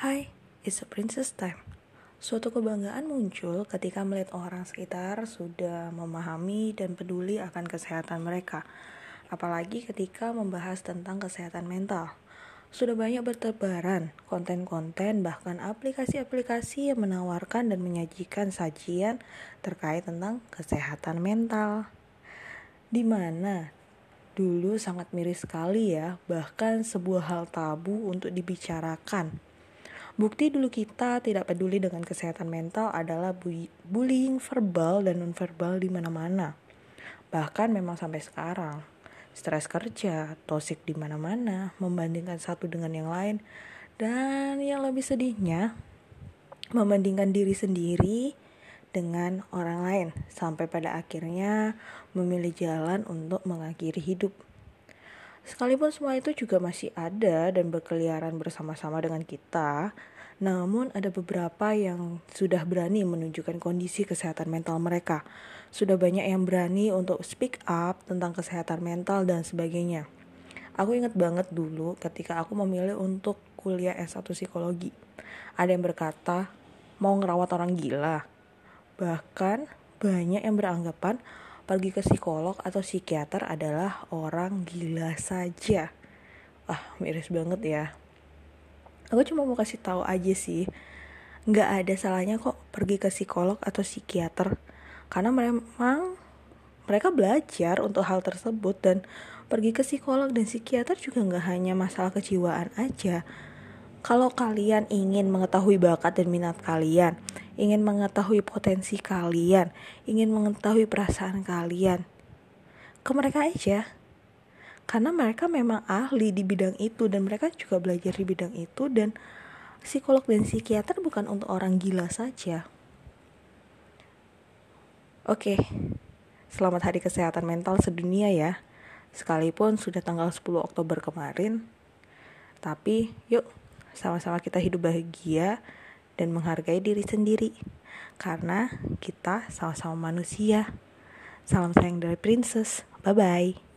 Hai, it's a princess time. Suatu kebanggaan muncul ketika melihat orang sekitar sudah memahami dan peduli akan kesehatan mereka. Apalagi ketika membahas tentang kesehatan mental. Sudah banyak bertebaran konten-konten bahkan aplikasi-aplikasi yang menawarkan dan menyajikan sajian terkait tentang kesehatan mental. Di mana dulu sangat miris sekali ya, bahkan sebuah hal tabu untuk dibicarakan Bukti dulu kita tidak peduli dengan kesehatan mental adalah bullying verbal dan nonverbal di mana-mana. Bahkan memang sampai sekarang, stres kerja, tosik di mana-mana, membandingkan satu dengan yang lain, dan yang lebih sedihnya, membandingkan diri sendiri dengan orang lain sampai pada akhirnya memilih jalan untuk mengakhiri hidup. Sekalipun semua itu juga masih ada dan berkeliaran bersama-sama dengan kita, namun ada beberapa yang sudah berani menunjukkan kondisi kesehatan mental mereka. Sudah banyak yang berani untuk speak up tentang kesehatan mental dan sebagainya. Aku ingat banget dulu ketika aku memilih untuk kuliah S1 psikologi. Ada yang berkata, mau ngerawat orang gila. Bahkan banyak yang beranggapan pergi ke psikolog atau psikiater adalah orang gila saja. Ah, miris banget ya. Aku cuma mau kasih tahu aja sih, nggak ada salahnya kok pergi ke psikolog atau psikiater, karena memang mereka belajar untuk hal tersebut dan pergi ke psikolog dan psikiater juga nggak hanya masalah kejiwaan aja. Kalau kalian ingin mengetahui bakat dan minat kalian, ingin mengetahui potensi kalian, ingin mengetahui perasaan kalian, ke mereka aja. Karena mereka memang ahli di bidang itu dan mereka juga belajar di bidang itu dan psikolog dan psikiater bukan untuk orang gila saja. Oke, selamat hari kesehatan mental sedunia ya. Sekalipun sudah tanggal 10 Oktober kemarin, tapi yuk sama-sama kita hidup bahagia dan menghargai diri sendiri karena kita sama-sama manusia. Salam sayang dari Princess. Bye bye.